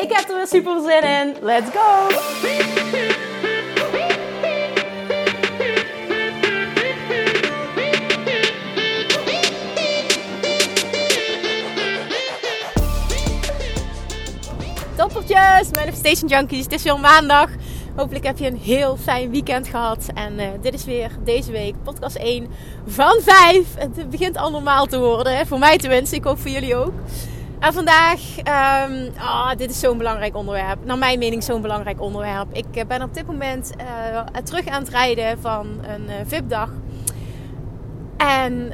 Ik heb er weer super zin in. Let's go! Toppertjes, Manifestation Junkies. Het is weer maandag. Hopelijk heb je een heel fijn weekend gehad. En uh, dit is weer deze week podcast 1 van 5. Het begint al normaal te worden. Hè? Voor mij tenminste. Ik hoop voor jullie ook. En vandaag, um, dit is zo'n belangrijk onderwerp. Naar mijn mening zo'n belangrijk onderwerp. Ik eh, ben op dit moment uh, terug aan het rijden van een VIP-dag. En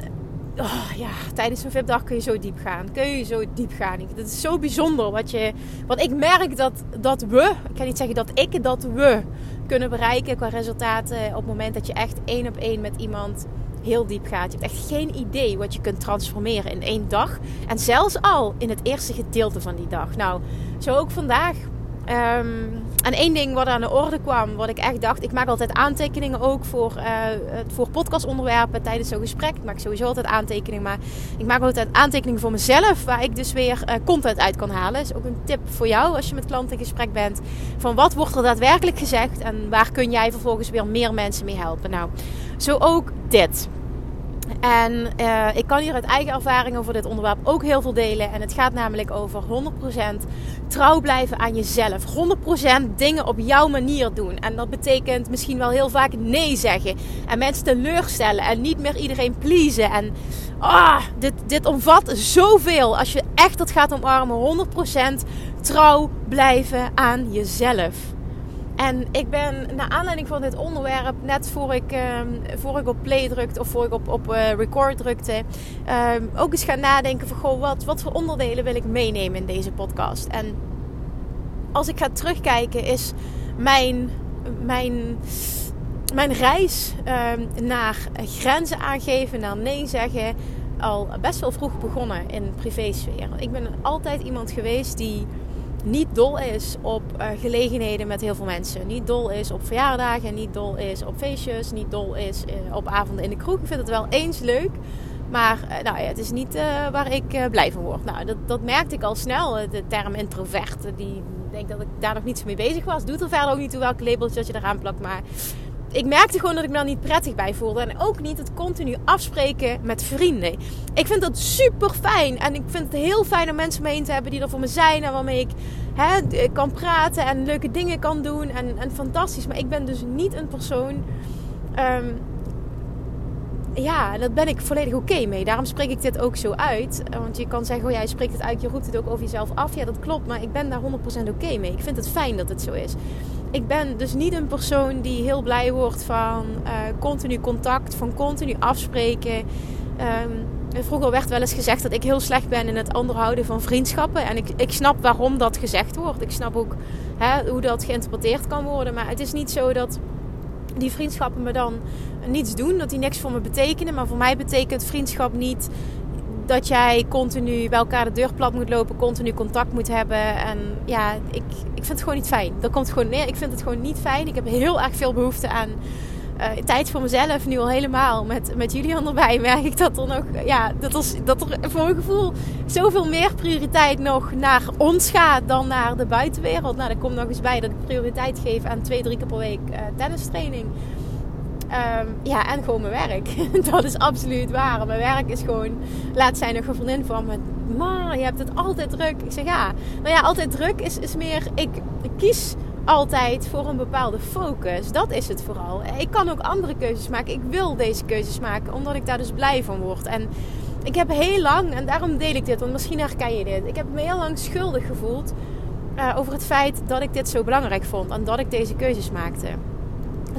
oh, ja, tijdens een VIP-dag kun je zo diep gaan. Kun je zo diep gaan. Het is zo bijzonder wat, je, wat ik merk dat, dat we, ik kan niet zeggen dat ik, dat we kunnen bereiken qua resultaten op het moment dat je echt één op één met iemand heel diep gaat. Je hebt echt geen idee wat je kunt transformeren in één dag. En zelfs al in het eerste gedeelte van die dag. Nou, zo ook vandaag. Um, en één ding wat aan de orde kwam, wat ik echt dacht, ik maak altijd aantekeningen ook voor, uh, voor podcastonderwerpen tijdens zo'n gesprek. Ik maak sowieso altijd aantekeningen, maar ik maak altijd aantekeningen voor mezelf, waar ik dus weer uh, content uit kan halen. Is ook een tip voor jou als je met klanten in gesprek bent. Van wat wordt er daadwerkelijk gezegd en waar kun jij vervolgens weer meer mensen mee helpen. Nou, zo ook dit. En uh, ik kan hier uit eigen ervaring over dit onderwerp ook heel veel delen. En het gaat namelijk over 100% trouw blijven aan jezelf. 100% dingen op jouw manier doen. En dat betekent misschien wel heel vaak nee zeggen. En mensen teleurstellen. En niet meer iedereen pleasen. En ah, dit, dit omvat zoveel. Als je echt dat gaat omarmen. 100% trouw blijven aan jezelf. En ik ben naar aanleiding van dit onderwerp, net voor ik, um, voor ik op play drukte of voor ik op, op uh, record drukte, um, ook eens gaan nadenken van goh, wat, wat voor onderdelen wil ik meenemen in deze podcast. En als ik ga terugkijken, is mijn, mijn, mijn reis um, naar grenzen aangeven, naar nee zeggen, al best wel vroeg begonnen in privésfeer. Ik ben altijd iemand geweest die niet dol is op uh, gelegenheden met heel veel mensen. Niet dol is op verjaardagen, niet dol is op feestjes, niet dol is uh, op avonden in de kroeg. Ik vind het wel eens leuk. Maar uh, nou ja, het is niet waar ik blij van word. Nou, dat, dat merkte ik al snel. De term introvert. Die denk dat ik daar nog niet zo mee bezig was. Doet er verder ook niet toe welke labeltje je eraan plakt. Maar ik merkte gewoon dat ik me daar niet prettig bij voelde. En ook niet het continu afspreken met vrienden. Ik vind dat super fijn. En ik vind het heel fijn om mensen mee te hebben die er voor me zijn. En waarmee ik hè, kan praten en leuke dingen kan doen. En, en fantastisch. Maar ik ben dus niet een persoon. Um, ja, daar ben ik volledig oké mee. Daarom spreek ik dit ook zo uit. Want je kan zeggen, oh ja, je spreekt het uit, je roept het ook over jezelf af. Ja, dat klopt, maar ik ben daar 100% oké mee. Ik vind het fijn dat het zo is ik ben dus niet een persoon die heel blij wordt van uh, continu contact, van continu afspreken. Um, vroeger werd wel eens gezegd dat ik heel slecht ben in het onderhouden van vriendschappen. En ik, ik snap waarom dat gezegd wordt. Ik snap ook hè, hoe dat geïnterpreteerd kan worden. Maar het is niet zo dat die vriendschappen me dan niets doen, dat die niks voor me betekenen. Maar voor mij betekent vriendschap niet dat jij continu bij elkaar de deur plat moet lopen, continu contact moet hebben. En ja, ik, ik vind het gewoon niet fijn. Dat komt gewoon neer. Ik vind het gewoon niet fijn. Ik heb heel erg veel behoefte aan uh, tijd voor mezelf. Nu al helemaal met, met jullie erbij merk ik dat er nog, ja, dat dat er voor mijn gevoel zoveel meer prioriteit nog naar ons gaat dan naar de buitenwereld. Nou, daar komt nog eens bij dat ik prioriteit geef aan twee, drie keer per week uh, tennistraining. Um, ja, en gewoon mijn werk. dat is absoluut waar. Mijn werk is gewoon. Laat zijn nog een vriendin van me. Maar je hebt het altijd druk. Ik zeg ja. Nou ja, altijd druk is, is meer. Ik, kies altijd voor een bepaalde focus. Dat is het vooral. Ik kan ook andere keuzes maken. Ik wil deze keuzes maken omdat ik daar dus blij van word. En ik heb heel lang, en daarom deel ik dit, want misschien herken je dit. Ik heb me heel lang schuldig gevoeld uh, over het feit dat ik dit zo belangrijk vond en dat ik deze keuzes maakte.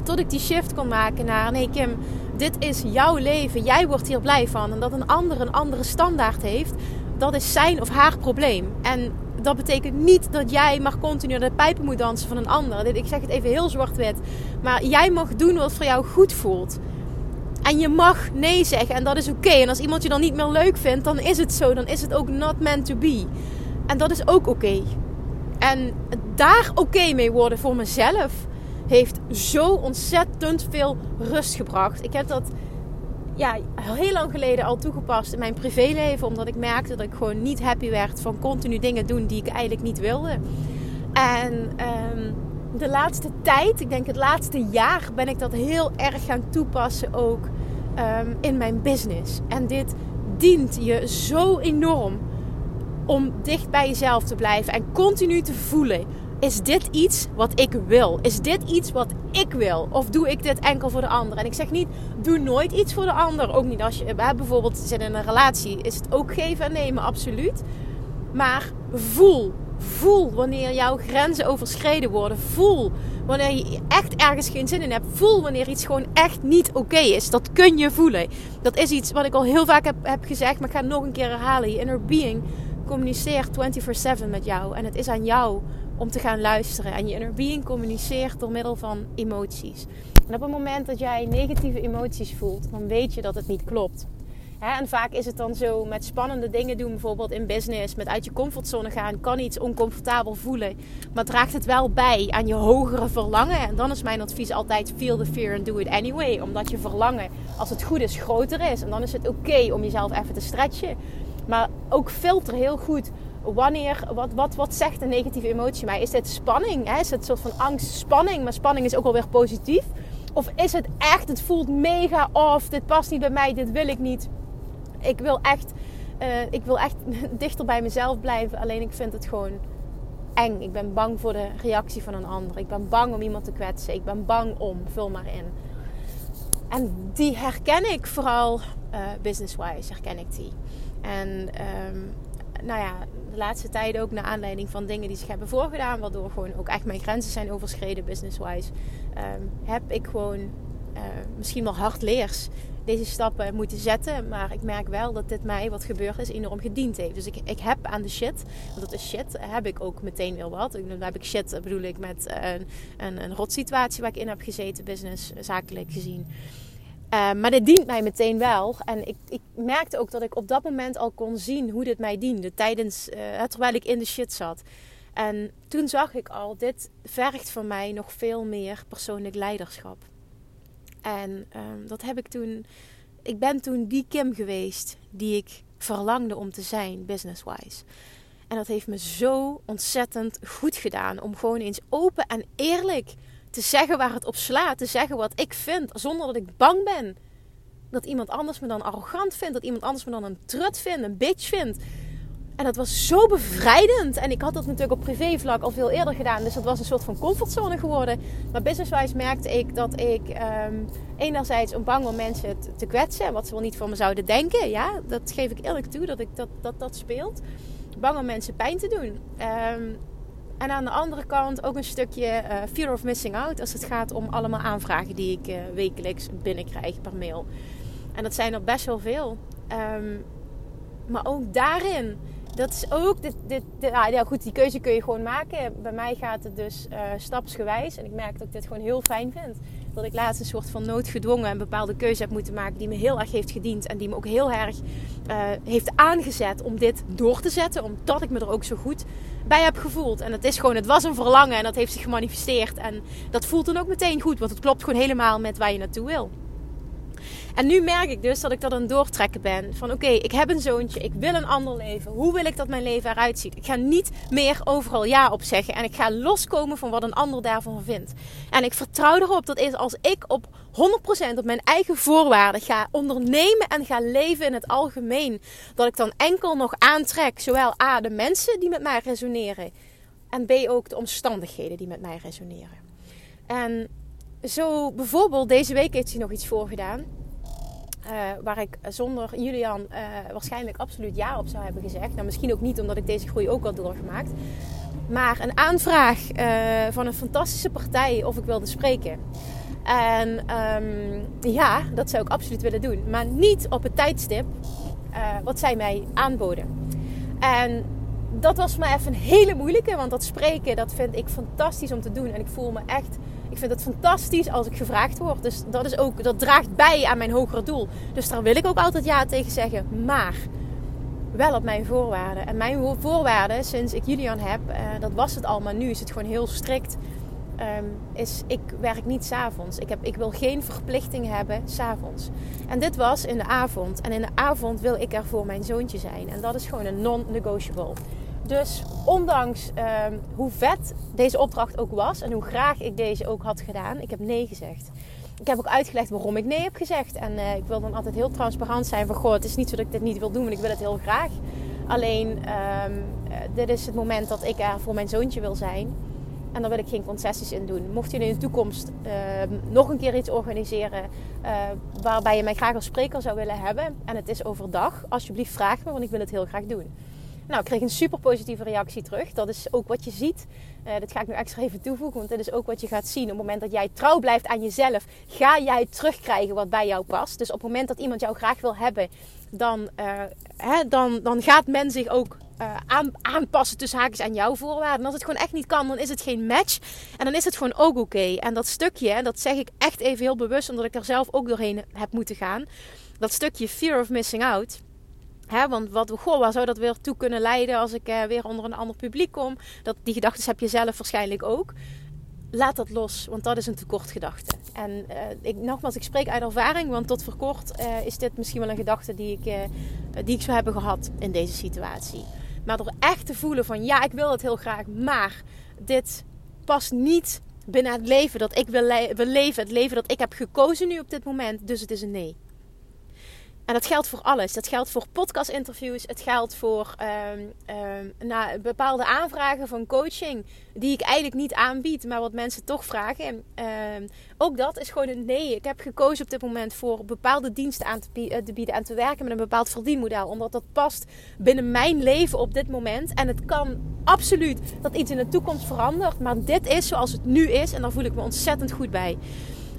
Tot ik die shift kon maken naar nee Kim, dit is jouw leven. Jij wordt hier blij van. En dat een ander een andere standaard heeft, dat is zijn of haar probleem. En dat betekent niet dat jij maar continu de pijpen moet dansen van een ander. Ik zeg het even heel zwart-wit. Maar jij mag doen wat voor jou goed voelt. En je mag nee zeggen en dat is oké. En als iemand je dan niet meer leuk vindt, dan is het zo. Dan is het ook not meant to be. En dat is ook oké. En daar oké mee worden voor mezelf heeft zo ontzettend veel rust gebracht. Ik heb dat ja, heel lang geleden al toegepast in mijn privéleven. Omdat ik merkte dat ik gewoon niet happy werd van continu dingen doen die ik eigenlijk niet wilde. En um, de laatste tijd, ik denk het laatste jaar, ben ik dat heel erg gaan toepassen ook um, in mijn business. En dit dient je zo enorm om dicht bij jezelf te blijven en continu te voelen is dit iets wat ik wil? Is dit iets wat ik wil? Of doe ik dit enkel voor de ander? En ik zeg niet, doe nooit iets voor de ander. Ook niet als je bijvoorbeeld zit in een relatie. Is het ook geven en nemen, absoluut. Maar voel, voel wanneer jouw grenzen overschreden worden. Voel wanneer je echt ergens geen zin in hebt. Voel wanneer iets gewoon echt niet oké is. Dat kun je voelen. Dat is iets wat ik al heel vaak heb, heb gezegd, maar ik ga het nog een keer herhalen. Je inner being communiceert 24/7 met jou. En het is aan jou om te gaan luisteren. En je inner being communiceert door middel van emoties. En op het moment dat jij negatieve emoties voelt, dan weet je dat het niet klopt. en vaak is het dan zo met spannende dingen doen, bijvoorbeeld in business, met uit je comfortzone gaan, kan iets oncomfortabel voelen, maar draagt het wel bij aan je hogere verlangen. En dan is mijn advies altijd: feel the fear and do it anyway, omdat je verlangen, als het goed is, groter is. En dan is het oké om jezelf even te stretchen. Maar ook filter heel goed wanneer, wat, wat, wat zegt een negatieve emotie mij? Is dit spanning? Hè? Is het soort van angst, spanning? Maar spanning is ook alweer positief. Of is het echt, het voelt mega off, dit past niet bij mij, dit wil ik niet. Ik wil echt, uh, ik wil echt dichter bij mezelf blijven. Alleen ik vind het gewoon eng. Ik ben bang voor de reactie van een ander. Ik ben bang om iemand te kwetsen. Ik ben bang om, vul maar in. En die herken ik vooral uh, business-wise, herken ik die. En um, nou ja, laatste tijd ook naar aanleiding van dingen die zich hebben voorgedaan, waardoor gewoon ook echt mijn grenzen zijn overschreden business-wise, um, heb ik gewoon uh, misschien wel hardleers deze stappen moeten zetten. Maar ik merk wel dat dit mij, wat gebeurd is, enorm gediend heeft. Dus ik, ik heb aan de shit, want dat is shit, heb ik ook meteen weer wat. Dan heb ik shit, bedoel ik, met een, een, een rotsituatie waar ik in heb gezeten, business, zakelijk gezien. Uh, maar dit dient mij meteen wel. En ik, ik, merkte ook dat ik op dat moment al kon zien hoe dit mij diende. Tijdens, uh, terwijl ik in de shit zat. En toen zag ik al, dit vergt van mij nog veel meer persoonlijk leiderschap. En um, dat heb ik toen. Ik ben toen die Kim geweest die ik verlangde om te zijn, business-wise. En dat heeft me zo ontzettend goed gedaan om gewoon eens open en eerlijk te zeggen waar het op slaat. Te zeggen wat ik vind. Zonder dat ik bang ben. Dat iemand anders me dan arrogant vindt. Dat iemand anders me dan een trut vindt. Een bitch vindt. En dat was zo bevrijdend. En ik had dat natuurlijk op privévlak al veel eerder gedaan. Dus dat was een soort van comfortzone geworden. Maar businesswise merkte ik dat ik um, enerzijds om bang om mensen te, kwetsen. Wat ze wel niet voor me zouden denken. Ja, dat geef ik eerlijk toe dat ik, dat, dat, dat speelt. Bang om mensen pijn te doen. Um, en aan de andere kant ook een stukje uh, fear of missing out als het gaat om allemaal aanvragen die ik uh, wekelijks binnenkrijg per mail. En dat zijn er best wel veel. Um, maar ook daarin, dat is ook, dit, ah, ja goed, die keuze kun je gewoon maken. Bij mij gaat het dus uh, stapsgewijs. En ik merk dat ik dit gewoon heel fijn vind. Dat ik laatst een soort van noodgedwongen een bepaalde keuze heb moeten maken die me heel erg heeft gediend. En die me ook heel erg heeft aangezet om dit door te zetten. Omdat ik me er ook zo goed bij heb gevoeld. En het is gewoon, het was een verlangen en dat heeft zich gemanifesteerd. En dat voelt dan ook meteen goed, want het klopt gewoon helemaal met waar je naartoe wil. En nu merk ik dus dat ik dat aan doortrekken ben. Van oké, ik heb een zoontje, ik wil een ander leven. Hoe wil ik dat mijn leven eruit ziet? Ik ga niet meer overal ja op zeggen. En ik ga loskomen van wat een ander daarvan vindt. En ik vertrouw erop dat als ik op 100% op mijn eigen voorwaarden ga ondernemen en ga leven in het algemeen. Dat ik dan enkel nog aantrek, zowel A, de mensen die met mij resoneren. En B, ook de omstandigheden die met mij resoneren. En zo bijvoorbeeld, deze week heeft hij nog iets voorgedaan. Uh, waar ik zonder Julian uh, waarschijnlijk absoluut ja op zou hebben gezegd. Nou, misschien ook niet omdat ik deze groei ook al doorgemaakt. Maar een aanvraag uh, van een fantastische partij of ik wilde spreken. En um, ja, dat zou ik absoluut willen doen. Maar niet op het tijdstip wat zij mij aanboden. En dat was maar even een hele moeilijke. Want dat spreken, dat vind ik fantastisch om te doen. En ik voel me echt... Vind het fantastisch als ik gevraagd word. Dus dat, is ook, dat draagt bij aan mijn hogere doel. Dus daar wil ik ook altijd ja tegen zeggen. Maar wel op mijn voorwaarden. En mijn voorwaarden, sinds ik Julian heb, uh, dat was het al, maar nu is het gewoon heel strikt. Um, is ik werk niet s'avonds. Ik, heb, ik wil geen verplichting hebben s'avonds. En dit was in de avond. En in de avond wil ik er voor mijn zoontje zijn. En dat is gewoon een non-negotiable. Dus ondanks um, hoe vet deze opdracht ook was en hoe graag ik deze ook had gedaan, ik heb nee gezegd. Ik heb ook uitgelegd waarom ik nee heb gezegd. En uh, ik wil dan altijd heel transparant zijn van goh, het is niet zo dat ik dit niet wil doen, maar ik wil het heel graag. Alleen, um, dit is het moment dat ik er voor mijn zoontje wil zijn. En daar wil ik geen concessies in doen. Mocht je in de toekomst uh, nog een keer iets organiseren uh, waarbij je mij graag als spreker zou willen hebben en het is overdag, alsjeblieft vraag me, want ik wil het heel graag doen. Nou, ik kreeg een super positieve reactie terug. Dat is ook wat je ziet. Uh, dat ga ik nu extra even toevoegen, want dit is ook wat je gaat zien. Op het moment dat jij trouw blijft aan jezelf, ga jij terugkrijgen wat bij jou past. Dus op het moment dat iemand jou graag wil hebben, dan, uh, hè, dan, dan gaat men zich ook uh, aan, aanpassen tussen haakjes aan jouw voorwaarden. En als het gewoon echt niet kan, dan is het geen match. En dan is het gewoon ook oké. En dat stukje, dat zeg ik echt even heel bewust, omdat ik er zelf ook doorheen heb moeten gaan. Dat stukje fear of missing out Want wat, goh, waar zou dat weer toe kunnen leiden als ik uh, weer onder een ander publiek kom? Dat, die gedachten heb je zelf waarschijnlijk ook. Laat dat los, want dat is een tekortgedachte. En uh, ik, nogmaals, ik spreek uit ervaring, want tot voor kort uh, is dit misschien wel een gedachte die ik, die ik zou hebben gehad in deze situatie. Maar door echt te voelen van ja, ik wil het heel graag, maar dit past niet binnen het leven dat ik wil, wil leven. Het leven dat ik heb gekozen nu op dit moment, dus het is een nee. En dat geldt voor alles. Dat geldt voor podcast-interviews. Het geldt voor um, nou, bepaalde aanvragen van coaching. Die ik eigenlijk niet aanbied, maar wat mensen toch vragen. Um, ook dat is gewoon een nee. Ik heb gekozen op dit moment voor bepaalde diensten aan eh, te, bieden. En te werken met een bepaald verdienmodel. Omdat dat past binnen mijn leven op dit moment. En het kan absoluut dat iets in de toekomst verandert. Maar dit is zoals het nu is. En daar voel ik me ontzettend goed bij.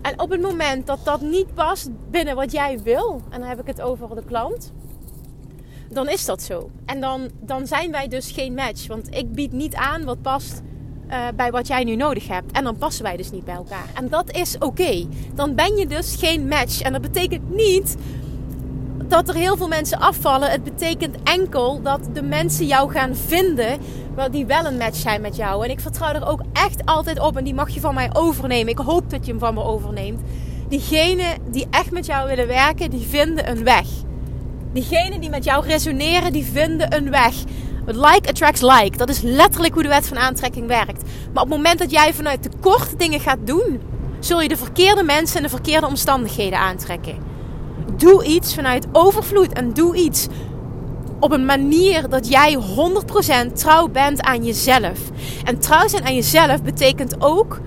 En op het moment dat dat niet past binnen wat jij wil, en dan heb ik het over de klant, dan is dat zo. En dan, dan zijn wij dus geen match. Want ik bied niet aan wat past uh, bij wat jij nu nodig hebt. En dan passen wij dus niet bij elkaar. En dat is oké. Dan ben je dus geen match. En dat betekent niet dat er heel veel mensen afvallen. Het betekent enkel dat de mensen jou gaan vinden die wel een match zijn met jou. En ik vertrouw er ook echt altijd op. En die mag je van mij overnemen. Ik hoop dat je hem van me overneemt. Diegenen die echt met jou willen werken, die vinden een weg. Diegenen die met jou resoneren, die vinden een weg. Like attracts like. Dat is letterlijk hoe de wet van aantrekking werkt. Maar op het moment dat jij vanuit tekort dingen gaat doen, zul je de verkeerde mensen en de verkeerde omstandigheden aantrekken. Doe iets vanuit overvloed en doe iets op een manier dat jij 100% trouw bent aan jezelf. En trouw zijn aan jezelf betekent ook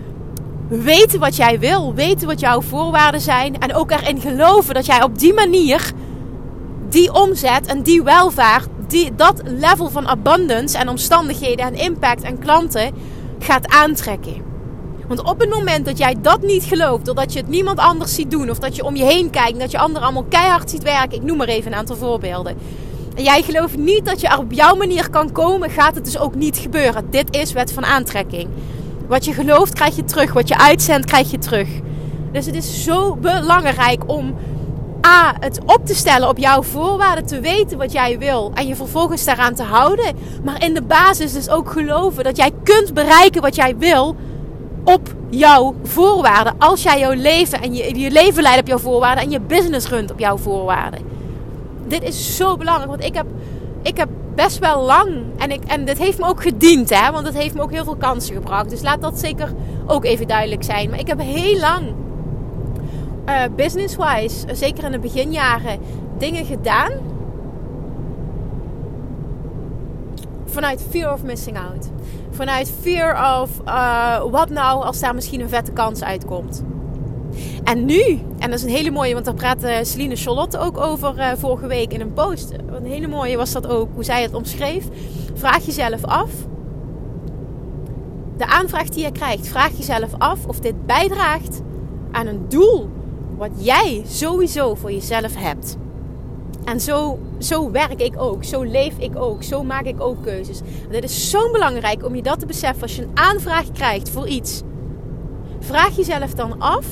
weten wat jij wil, weten wat jouw voorwaarden zijn en ook erin geloven dat jij op die manier die omzet en die welvaart, die, dat level van abundance en omstandigheden en impact en klanten gaat aantrekken. Want op het moment dat jij dat niet gelooft, doordat je het niemand anders ziet doen, of dat je om je heen kijkt, dat je anderen allemaal keihard ziet werken, ik noem maar even een aantal voorbeelden en jij gelooft niet dat je er op jouw manier kan komen, gaat het dus ook niet gebeuren. Dit is wet van aantrekking. Wat je gelooft, krijg je terug. Wat je uitzendt, krijg je terug. Dus het is zo belangrijk om A, het op te stellen op jouw voorwaarden, te weten wat jij wil en je vervolgens daaraan te houden. Maar in de basis dus ook geloven dat jij kunt bereiken wat jij wil op jouw voorwaarden. Als jij jouw leven en je, je leven leidt op jouw voorwaarden en je business runt op jouw voorwaarden dit is zo belangrijk. Want ik heb, ik heb best wel lang. En, ik, en dit heeft me ook gediend, hè? Want het heeft me ook heel veel kansen gebracht. Dus laat dat zeker ook even duidelijk zijn. Maar ik heb heel lang, uh, business-wise, zeker in de beginjaren, dingen gedaan. Vanuit fear of missing out. Vanuit fear of uh, wat nou als daar misschien een vette kans uitkomt. En nu, en dat is een hele mooie, want daar praatte Celine Charlotte ook over uh, vorige week in een post. Een hele mooie was dat ook, hoe zij het omschreef. Vraag jezelf af, de aanvraag die je krijgt, vraag jezelf af of dit bijdraagt aan een doel wat jij sowieso voor jezelf hebt. En zo, zo werk ik ook. Zo leef ik ook. Zo maak ik ook keuzes. En is zo belangrijk om je dat te beseffen als je een aanvraag krijgt voor iets. Vraag jezelf dan af: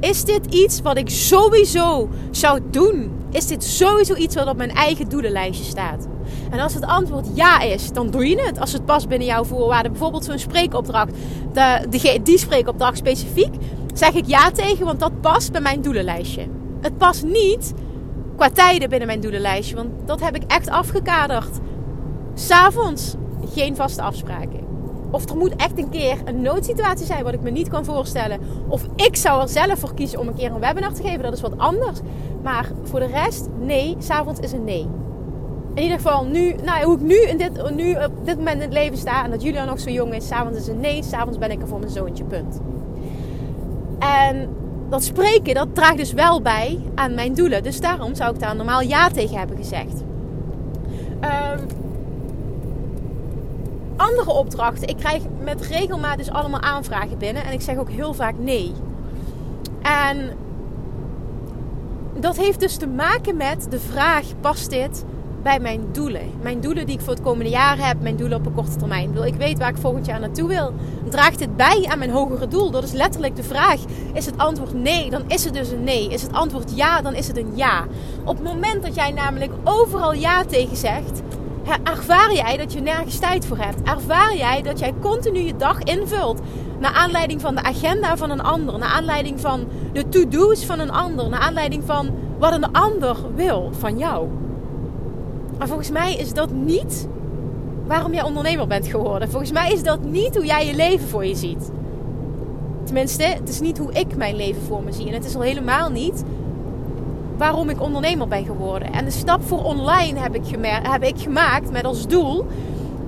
is dit iets wat ik sowieso zou doen? Is dit sowieso iets wat op mijn eigen doelenlijstje staat? En als het antwoord ja is, dan doe je het. Als het past binnen jouw voorwaarden. Bijvoorbeeld zo'n spreekopdracht. De, die spreekopdracht specifiek. Zeg ik ja tegen, want dat past bij mijn doelenlijstje. Het past niet qua tijden binnen mijn doelenlijstje. Want dat heb ik echt afgekaderd. S'avonds geen vaste afspraken. Of er moet echt een keer een noodsituatie zijn wat ik me niet kan voorstellen. Of ik zou er zelf voor kiezen om een keer een webinar te geven. Dat is wat anders. Maar voor de rest, nee. S'avonds is een nee. In ieder geval, nu, nou, hoe ik nu, in dit, nu op dit moment in het leven sta. En dat Julia nog zo jong is. S'avonds is een nee. S'avonds ben ik er voor mijn zoontje. Punt. En dat spreken, dat draagt dus wel bij aan mijn doelen. Dus daarom zou ik daar normaal ja tegen hebben gezegd. Um, andere opdrachten. Ik krijg met regelmaat dus allemaal aanvragen binnen. En ik zeg ook heel vaak nee. En dat heeft dus te maken met de vraag: past dit bij mijn doelen? Mijn doelen die ik voor het komende jaar heb, mijn doelen op een korte termijn. Ik, ik weet waar ik volgend jaar naartoe wil. Draagt dit bij aan mijn hogere doel? Dat is letterlijk de vraag. Is het antwoord nee, dan is het dus een nee. Is het antwoord ja, dan is het een ja. Op het moment dat jij namelijk overal ja tegen zegt, ervaar jij dat je nergens tijd voor hebt. Ervaar jij dat jij continu je dag invult naar aanleiding van de agenda van een ander, naar aanleiding van de to-do's van een ander, naar aanleiding van wat een ander wil van jou. Maar volgens mij is dat niet waarom jij ondernemer bent geworden. Volgens mij is dat niet hoe jij je leven voor je ziet. Tenminste, het is niet hoe ik mijn leven voor me zie. En het is al helemaal niet waarom ik ondernemer ben geworden. En de stap voor online heb ik, heb ik gemaakt met als doel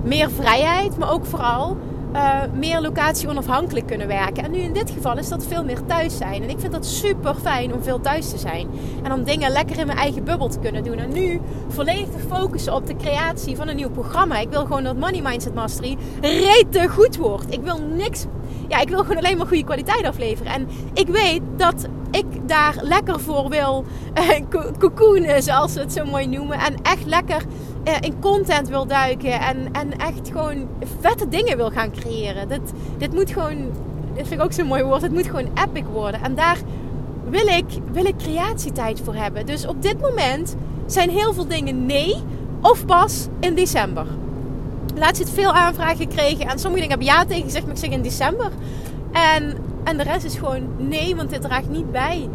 meer vrijheid, maar ook vooral uh, meer locatie onafhankelijk kunnen werken. En nu in dit geval is dat veel meer thuis zijn. En ik vind dat super fijn om veel thuis te zijn. En om dingen lekker in mijn eigen bubbel te kunnen doen. En nu volledig te focussen op de creatie van een nieuw programma. Ik wil gewoon dat Money Mindset Mastery rete goed wordt. Ik wil niks ja, ik wil gewoon alleen maar goede kwaliteit afleveren. En ik weet dat ik daar lekker voor wil uh, zoals ze het zo mooi noemen. En echt lekker in content wil duiken. En, en echt gewoon vette dingen wil gaan creëren. Dit, dit moet gewoon, dit vind ik ook zo'n mooi woord, het moet gewoon epic worden. En daar wil ik, wil ik creatietijd voor hebben. Dus op dit moment zijn heel veel dingen nee of pas in december. Laatst het veel aanvragen gekregen. En sommige dingen hebben ja tegen gezegd, maar ik zeg in december. En, en de rest is gewoon nee, want dit draagt niet bij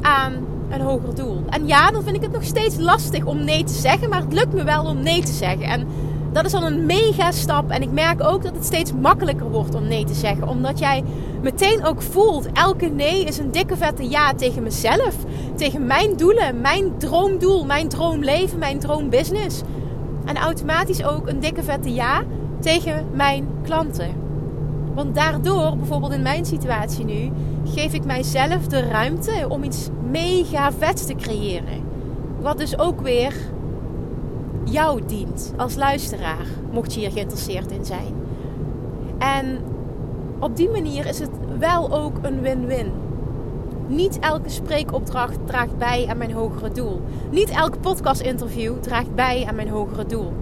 aan een hoger doel. En ja, dan vind ik het nog steeds lastig om nee te zeggen. Maar het lukt me wel om nee te zeggen. En dat is dan een mega stap. En ik merk ook dat het steeds makkelijker wordt om nee te zeggen. Omdat jij meteen ook voelt: elke nee is een dikke vette ja tegen mezelf. Tegen mijn doelen, mijn droomdoel, mijn droomleven, mijn droombusiness. En automatisch ook een dikke vette ja tegen mijn klanten. Want daardoor, bijvoorbeeld in mijn situatie nu, geef ik mijzelf de ruimte om iets mega vets te creëren. Wat dus ook weer jou dient als luisteraar, mocht je hier geïnteresseerd in zijn. En op die manier is het wel ook een win-win. Niet elke spreekopdracht draagt bij aan mijn hogere doel. Niet elk podcast-interview draagt bij aan mijn hogere doel.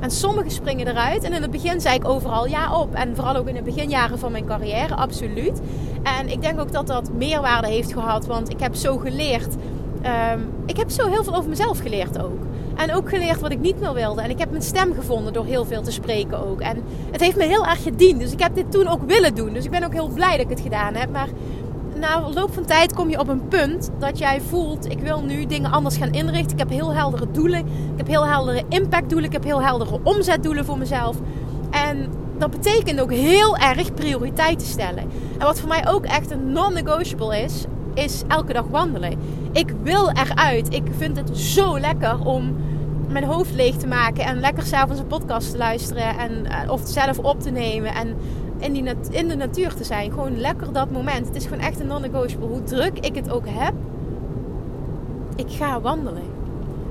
En sommige springen eruit. En in het begin zei ik overal ja op. En vooral ook in de beginjaren van mijn carrière, absoluut. En ik denk ook dat dat meerwaarde heeft gehad. Want ik heb zo geleerd. Ehm, ik heb zo heel veel over mezelf geleerd ook. En ook geleerd wat ik niet meer wilde. En ik heb mijn stem gevonden door heel veel te spreken ook. En het heeft me heel erg gediend. Dus ik heb dit toen ook willen doen. Dus ik ben ook heel blij dat ik het gedaan heb. Maar na loop van tijd kom je op een punt dat jij voelt: ik wil nu dingen anders gaan inrichten. Ik heb heel heldere doelen. Ik heb heel heldere impactdoelen. Ik heb heel heldere omzetdoelen voor mezelf. En dat betekent ook heel erg prioriteiten stellen. En wat voor mij ook echt een non-negotiable is, is elke dag wandelen. Ik wil eruit. Ik vind het zo lekker om mijn hoofd leeg te maken en lekker s'avonds een podcast te luisteren en, eh, of zelf op te nemen. En in, die in de natuur te zijn. Gewoon lekker dat moment. Het is gewoon echt een non-negotiable. Hoe druk ik het ook heb, ik ga wandelen.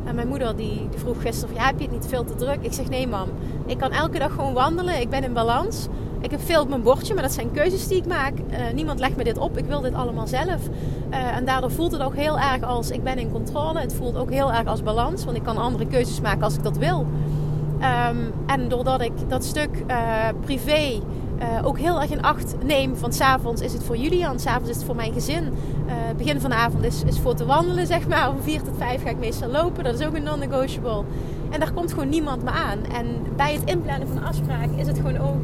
En mijn moeder die, vroeg gisteren: ja, heb je het niet veel te druk? Ik zeg: nee, mam. Ik kan elke dag gewoon wandelen. Ik ben in balans. Ik heb veel op mijn bordje, maar dat zijn keuzes die ik maak. Uh, niemand legt me dit op. Ik wil dit allemaal zelf. Uh, en daardoor voelt het ook heel erg als ik ben in controle. Het voelt ook heel erg als balans, want ik kan andere keuzes maken als ik dat wil. Um, en doordat ik dat stuk uh, privé ook heel erg in acht neem. Van s'avonds is het voor Julian, s'avonds is het voor mijn gezin. begin van de avond is, is voor te wandelen, zeg maar. Van 4 tot 5 ga ik meestal lopen. Dat is ook een non-negotiable. En daar komt gewoon niemand me aan. En bij het inplannen van afspraak is het gewoon ook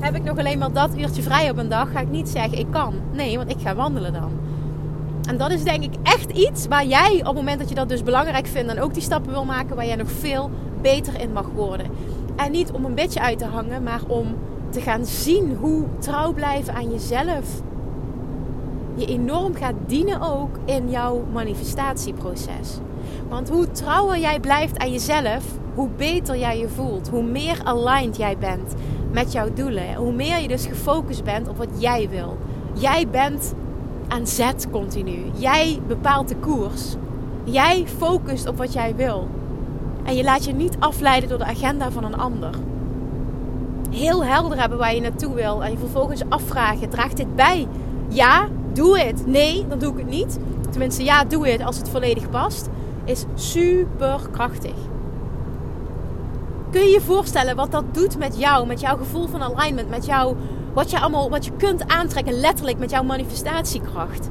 heb ik nog alleen maar dat uurtje vrij op een dag, ga ik niet zeggen ik kan. Nee, want ik ga wandelen dan. En dat is denk ik echt iets waar jij op het moment dat je dat dus belangrijk vindt en ook die stappen wil maken, waar jij nog veel beter in mag worden. En niet om een beetje uit te hangen, maar om te gaan zien hoe trouw blijven aan jezelf je enorm gaat dienen ook in jouw manifestatieproces. Want hoe trouwer jij blijft aan jezelf, hoe beter jij je voelt, hoe meer aligned jij bent met jouw doelen. Hoe meer je dus gefocust bent op wat jij wil. Jij bent aan zet continu. Jij bepaalt de koers. Jij focust op wat jij wil. En je laat je niet afleiden door de agenda van een ander. Heel helder hebben waar je naartoe wil. En je vervolgens afvragen: draagt dit bij? Ja, doe het. Nee, dan doe ik het niet. Tenminste, ja, doe het als het volledig past. Is super krachtig. Kun je je voorstellen wat dat doet met jou, met jouw gevoel van alignment, met jou, wat je allemaal, wat je kunt aantrekken, letterlijk met jouw manifestatiekracht?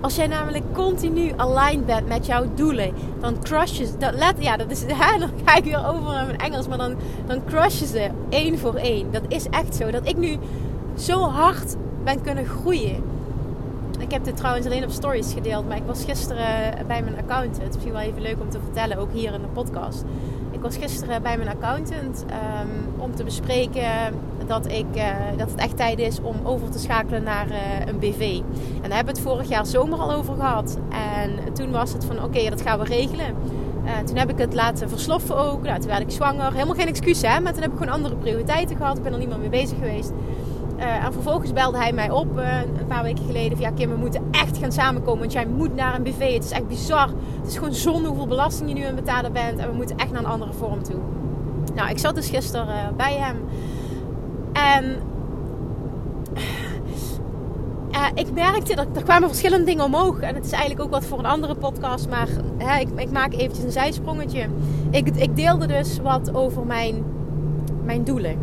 Als jij namelijk continu aligned bent met jouw doelen, dan crush je dat ja, dat is, hè, dan ga ik weer over naar mijn Engels, maar dan, dan crush je ze één voor één. Dat is echt zo. Dat ik nu zo hard ben kunnen groeien. Ik heb dit trouwens alleen op stories gedeeld, maar ik was gisteren bij mijn accountant. Het wel even leuk om te vertellen, ook hier in de podcast. Ik was gisteren bij mijn accountant um, om te bespreken dat, ik, uh, dat het echt tijd is om over te schakelen naar uh, een BV. En daar hebben we het vorig jaar zomer al over gehad. En toen was het van oké, dat gaan we regelen. Uh, toen heb ik het laten versloffen ook. Nou, toen werd ik zwanger. Helemaal geen excuus hè, maar toen heb ik gewoon andere prioriteiten gehad. Ik ben er niet meer mee bezig geweest. Uh, en vervolgens belde hij mij op uh, een paar weken geleden. Van ja, Kim, we moeten echt gaan samenkomen. Want jij moet naar een BV. Het is echt bizar. Het is gewoon zonde hoeveel belasting je nu aan betalen bent. En we moeten echt naar een andere vorm toe. Nou, ik zat dus gisteren bij hem. En ik merkte dat er kwamen verschillende dingen omhoog. En het is eigenlijk ook wat voor een andere podcast. Maar hè, ik, ik, maak eventjes een zijsprongetje. Ik, ik deelde dus wat over mijn, mijn doelen.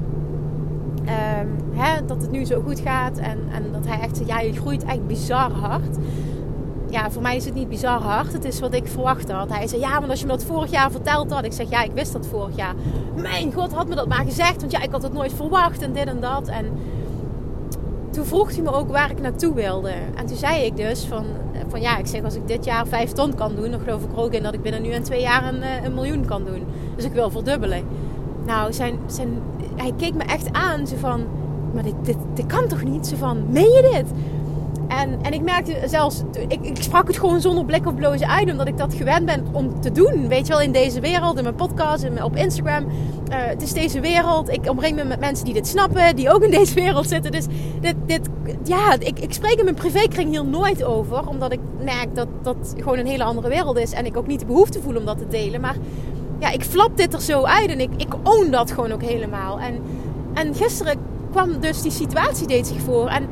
Um, hè, dat het nu zo goed gaat. En, en dat hij echt ja, je groeit echt bizar hard. Ja, voor mij is het niet bizar hard. Het is wat ik verwacht had. Hij zei, ja, maar als je me dat vorig jaar verteld had. Ik zeg, ja, ik wist dat vorig jaar. Mijn god, had me dat maar gezegd. Want ja, ik had het nooit verwacht en dit en dat. En toen vroeg hij me ook waar ik naartoe wilde. En toen zei ik dus van, van ja, ik zeg als ik dit jaar vijf ton kan doen, dan geloof ik er ook in dat ik binnen nu en twee jaar een, eh, een miljoen kan doen. Dus ik wil verdubbelen. Nou, zijn, zijn, hij keek me echt aan. Zo van, maar dit, dit, dit kan toch niet? Zo van, meen je dit? En, en ik merkte zelfs, ik, ik sprak het gewoon zonder blik of blozen uit, omdat ik dat gewend ben om te doen. Weet je wel, in deze wereld, in mijn podcast, op Instagram. Uh, het is deze wereld. Ik omring me met mensen die dit snappen, die ook in deze wereld zitten. Dus dit, dit ja, ik, ik spreek in mijn privékring hier nooit over, omdat ik merk dat dat gewoon een hele andere wereld is. En ik ook niet de behoefte voel om dat te delen. Maar ja, ik flap dit er zo uit en ik, ik own dat gewoon ook helemaal. En, en gisteren kwam dus die situatie deed zich voor. En,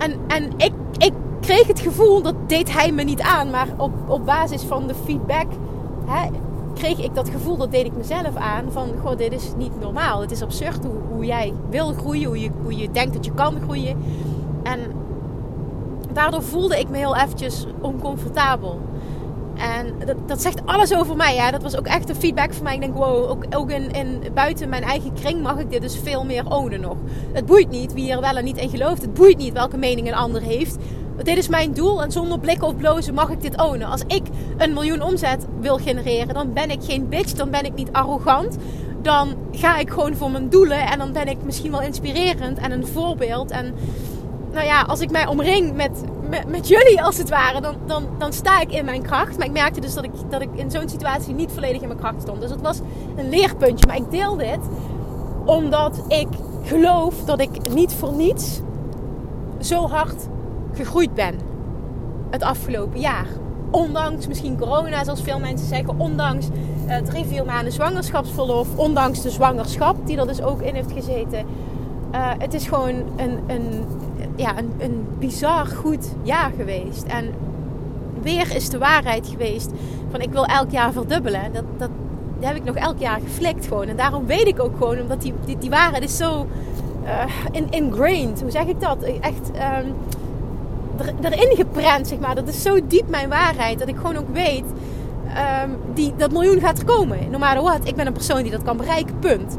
en, en ik, ik kreeg het gevoel, dat deed hij me niet aan. Maar op, op basis van de feedback hè, kreeg ik dat gevoel, dat deed ik mezelf aan. Van, goh, dit is niet normaal. Het is absurd hoe, hoe jij wil groeien, hoe je, hoe je denkt dat je kan groeien. En daardoor voelde ik me heel eventjes oncomfortabel. En dat, dat, zegt alles over mij. Ja. Dat was ook echt een feedback van mij. Ik denk, wow, ook, ook in, in, buiten mijn eigen kring mag ik dit dus veel meer ownen nog. Het boeit niet wie er wel en niet in gelooft. Het boeit niet welke mening een ander heeft. Dit is mijn doel en zonder blikken of blozen mag ik dit ownen. Als ik een miljoen omzet wil genereren, dan ben ik geen bitch. Dan ben ik niet arrogant. Dan ga ik gewoon voor mijn doelen. En dan ben ik misschien wel inspirerend en een voorbeeld. En nou ja, als ik mij omring met met, met, jullie als het ware, dan, dan, dan sta ik in mijn kracht. Maar ik merkte dus dat ik, dat ik in zo'n situatie niet volledig in mijn kracht stond. Dus het was een leerpuntje. Maar ik deel dit omdat ik geloof dat ik niet voor niets zo hard gegroeid ben het afgelopen jaar. Ondanks misschien corona, zoals veel mensen zeggen. Ondanks uh, drie, vier maanden zwangerschapsverlof. Ondanks de zwangerschap die er dus ook in heeft gezeten Uh, het is gewoon een, een, ja, een, een bizar goed jaar geweest. En weer is de waarheid geweest van ik wil elk jaar verdubbelen. Dat, dat, heb ik nog elk jaar geflikt gewoon. En daarom weet ik ook gewoon, omdat die, die, die waarheid is zo in, ingrained. Hoe zeg ik dat? Echt er, erin geprent, zeg maar. Dat is zo diep mijn waarheid. Dat ik gewoon ook weet, um, die, dat miljoen gaat er komen. No matter what. Ik ben een persoon die dat kan bereiken, punt.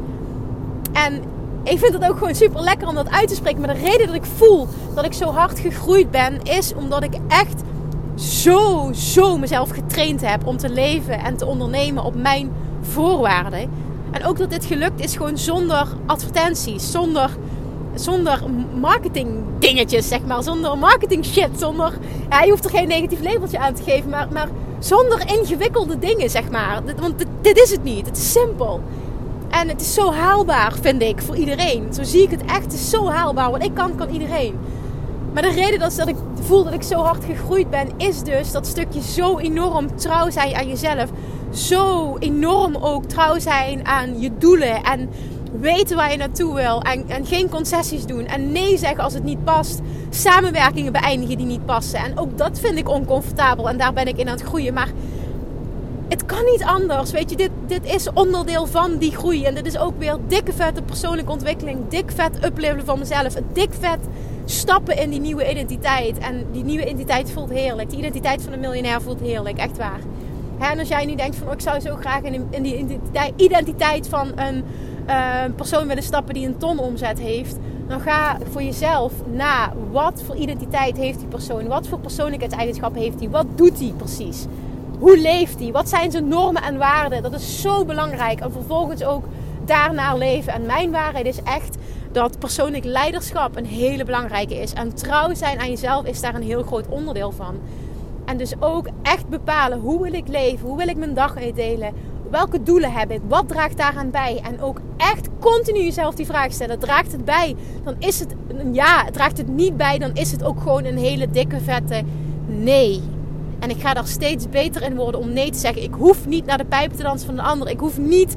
En ik vind het ook gewoon super lekker om dat uit te spreken. Maar de reden dat ik voel dat ik zo hard gegroeid ben, is omdat ik echt zo, zo mezelf getraind heb om te leven en te ondernemen op mijn voorwaarden. En ook dat dit gelukt is gewoon zonder advertenties, zonder, zonder marketing dingetjes, zeg maar. Zonder marketing shit, zonder... Ja, je hoeft er geen negatief labeltje aan te geven, maar, maar zonder ingewikkelde dingen, zeg maar. Want dit, dit is het niet, het is simpel. En het is zo haalbaar, vind ik, voor iedereen. Zo zie ik het echt. Het is zo haalbaar. Wat ik kan, kan iedereen. Maar de reden dat, ik voel dat ik zo hard gegroeid ben, is dus dat stukje zo enorm trouw zijn aan jezelf. Zo enorm ook trouw zijn aan je doelen. En weten waar je naartoe wil. En, en geen concessies doen. En nee zeggen als het niet past. Samenwerkingen beëindigen die niet passen. En ook dat vind ik oncomfortabel. En daar ben ik in aan het groeien. Maar het kan niet anders. Weet je, dit, dit is onderdeel van die groei. En dit is ook weer dikke vette persoonlijke ontwikkeling. Dik vet uplevelen van mezelf. Dik vet stappen in die nieuwe identiteit. En die nieuwe identiteit voelt heerlijk. Die identiteit van een miljonair voelt heerlijk. Echt waar. en als jij nu denkt van oh, ik zou zo graag in, die identiteit, van een uh, persoon willen stappen die een ton omzet heeft. Dan ga voor jezelf na. Wat voor identiteit heeft die persoon? Wat voor persoonlijkheidseigenschappen heeft hij? Wat doet hij precies? Hoe leeft hij? Wat zijn zijn normen en waarden? Dat is zo belangrijk. En vervolgens ook daarna leven. En mijn waarheid is echt dat persoonlijk leiderschap een hele belangrijke is. En trouw zijn aan jezelf is daar een heel groot onderdeel van. En dus ook echt bepalen hoe wil ik leven, hoe wil ik mijn dag delen, welke doelen heb ik, wat draagt daaraan bij. En ook echt continu jezelf die vraag stellen: draagt het bij? Dan is het een ja. Draagt het niet bij, dan is het ook gewoon een hele dikke vette nee. En ik ga daar steeds beter in worden om nee te zeggen. Ik hoef niet naar de pijpen te dansen van de ander. Ik hoef niet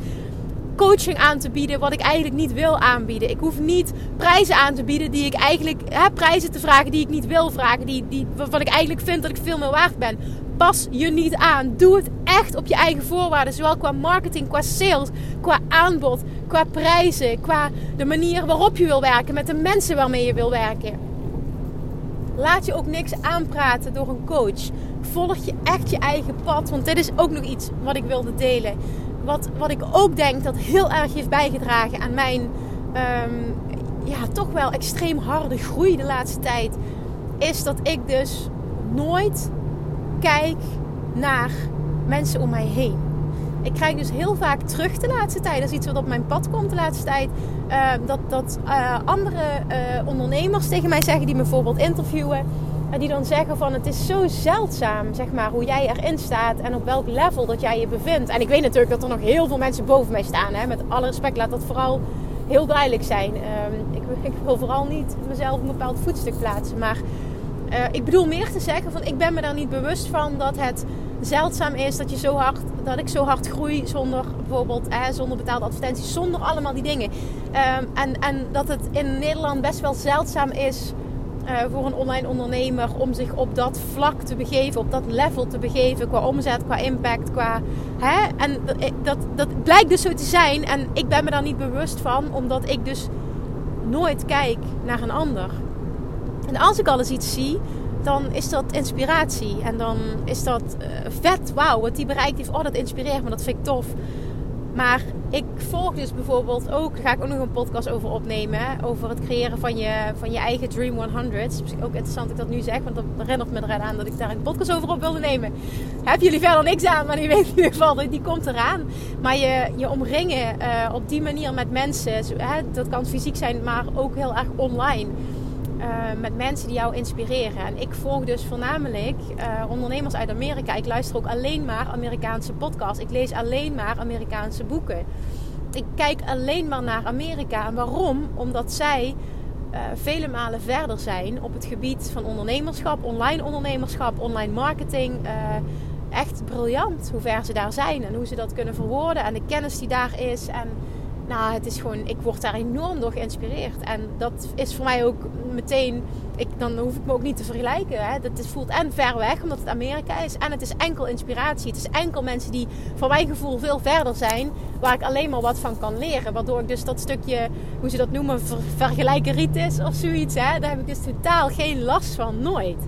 coaching aan te bieden wat ik eigenlijk niet wil aanbieden. Ik hoef niet prijzen aan te bieden die ik eigenlijk hè, prijzen te vragen die ik niet wil vragen, die, die, waarvan ik eigenlijk vind dat ik veel meer waard ben. Pas je niet aan. Doe het echt op je eigen voorwaarden, zowel qua marketing, qua sales, qua aanbod, qua prijzen, qua de manier waarop je wil werken, met de mensen waarmee je wil werken. Laat je ook niks aanpraten door een coach. Volg je echt je eigen pad, want dit is ook nog iets wat ik wilde delen wat, wat ik ook denk dat heel erg heeft bijgedragen aan mijn um, ja, toch wel extreem harde groei de laatste tijd, is dat ik dus nooit kijk naar mensen om mij heen. Ik krijg dus heel vaak terug de laatste tijd. Dat is iets wat op mijn pad komt de laatste tijd. Uh, dat dat uh, andere uh, ondernemers tegen mij zeggen die me bijvoorbeeld interviewen die dan zeggen van het is zo zeldzaam, zeg maar, hoe jij erin staat en op welk level dat jij je bevindt. En ik weet natuurlijk dat er nog heel veel mensen boven mij staan. Hè? Met alle respect, laat dat vooral heel duidelijk zijn. Um, ik, ik, wil vooral niet mezelf een bepaald voetstuk plaatsen. Maar ik bedoel meer te zeggen van ik ben me daar niet bewust van dat het zeldzaam is dat je zo hard, dat ik zo hard groei zonder bijvoorbeeld, hè, zonder betaalde advertenties, zonder allemaal die dingen. Um, en, en dat het in Nederland best wel zeldzaam is uh, voor een online ondernemer om zich op dat vlak te begeven, op dat level te begeven qua omzet, qua impact, qua. Hè? En dat, eh, dat, dat blijkt dus zo te zijn. En ik ben me daar niet bewust van, omdat ik dus nooit kijk naar een ander. En als ik alles iets zie, dan is dat inspiratie. En dan is dat uh, vet, wauw, wat die bereikt heeft. Oh, dat inspireert me, dat vind ik tof. Maar ik volg dus bijvoorbeeld ook, ga ik ook nog een podcast over opnemen. Over het creëren van je, van je eigen Dream 100. Het is ook interessant dat ik dat nu zeg, want dat herinnert me eraan dat ik daar een podcast over op wilde nemen. Heb jullie verder niks aan, maar die weet in ieder geval, die komt eraan. Maar je, je omringen uh, op die manier met mensen, hè, dat kan fysiek zijn, maar ook heel erg online. Uh, met mensen die jou inspireren. En ik volg dus voornamelijk uh, ondernemers uit Amerika. Ik luister ook alleen maar Amerikaanse podcasts. Ik lees alleen maar Amerikaanse boeken. Ik kijk alleen maar naar Amerika. En waarom? Omdat zij uh, vele malen verder zijn op het gebied van ondernemerschap, online ondernemerschap, online marketing. echt briljant hoe ver ze daar zijn en hoe ze dat kunnen verwoorden en de kennis die daar is. En nou, het is gewoon, ik word daar enorm door geïnspireerd. En dat is voor mij ook meteen, ik, dan hoef ik me ook niet te vergelijken. Hè. Dat is, voelt en ver weg, omdat het Amerika is. En het is enkel inspiratie. Het is enkel mensen die voor mijn gevoel veel verder zijn. Waar ik alleen maar wat van kan leren. Waardoor ik dus dat stukje, hoe ze dat noemen, ver, vergelijken riet is of zoiets. Hè. Daar heb ik dus totaal geen last van, nooit.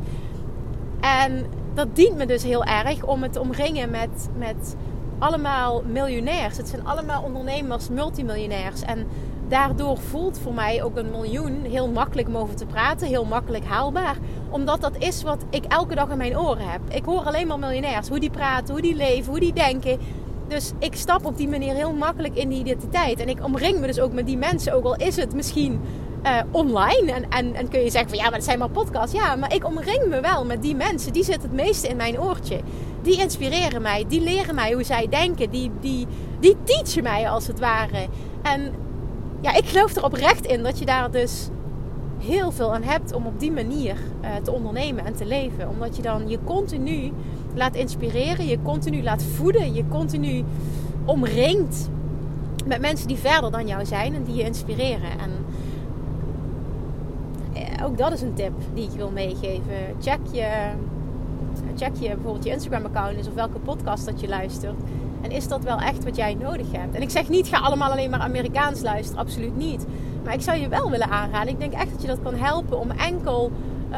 En dat dient me dus heel erg om het omringen met... met allemaal miljonairs. Het zijn allemaal ondernemers, multimiljonairs. En daardoor voelt voor mij ook een miljoen heel makkelijk om over te praten, heel makkelijk haalbaar. Omdat dat is wat ik elke dag in mijn oren heb. Ik hoor alleen maar miljonairs, hoe die praten, hoe die leven, hoe die denken. Dus ik stap op die manier heel makkelijk in die identiteit. En ik omring me dus ook met die mensen, ook al is het misschien uh, online. En, en, en kun je zeggen van ja, maar het zijn maar podcasts. Ja, maar ik omring me wel met die mensen. Die zitten het meeste in mijn oortje. Die inspireren mij. Die leren mij hoe zij denken. Die, die, die teachen mij als het ware. En ja, ik geloof er oprecht in dat je daar dus heel veel aan hebt om op die manier uh, te ondernemen en te leven. Omdat je dan je continu laat inspireren, je continu laat voeden, je continu omringt met mensen die verder dan jou zijn en die je inspireren. En ook dat is een tip die ik wil meegeven. Check je, check je bijvoorbeeld je Instagram-account eens of welke podcast dat je luistert. En is dat wel echt wat jij nodig hebt? En ik zeg niet, ga allemaal alleen maar Amerikaans luisteren. Absoluut niet. Maar ik zou je wel willen aanraden. Ik denk echt dat je dat kan helpen om enkel uh,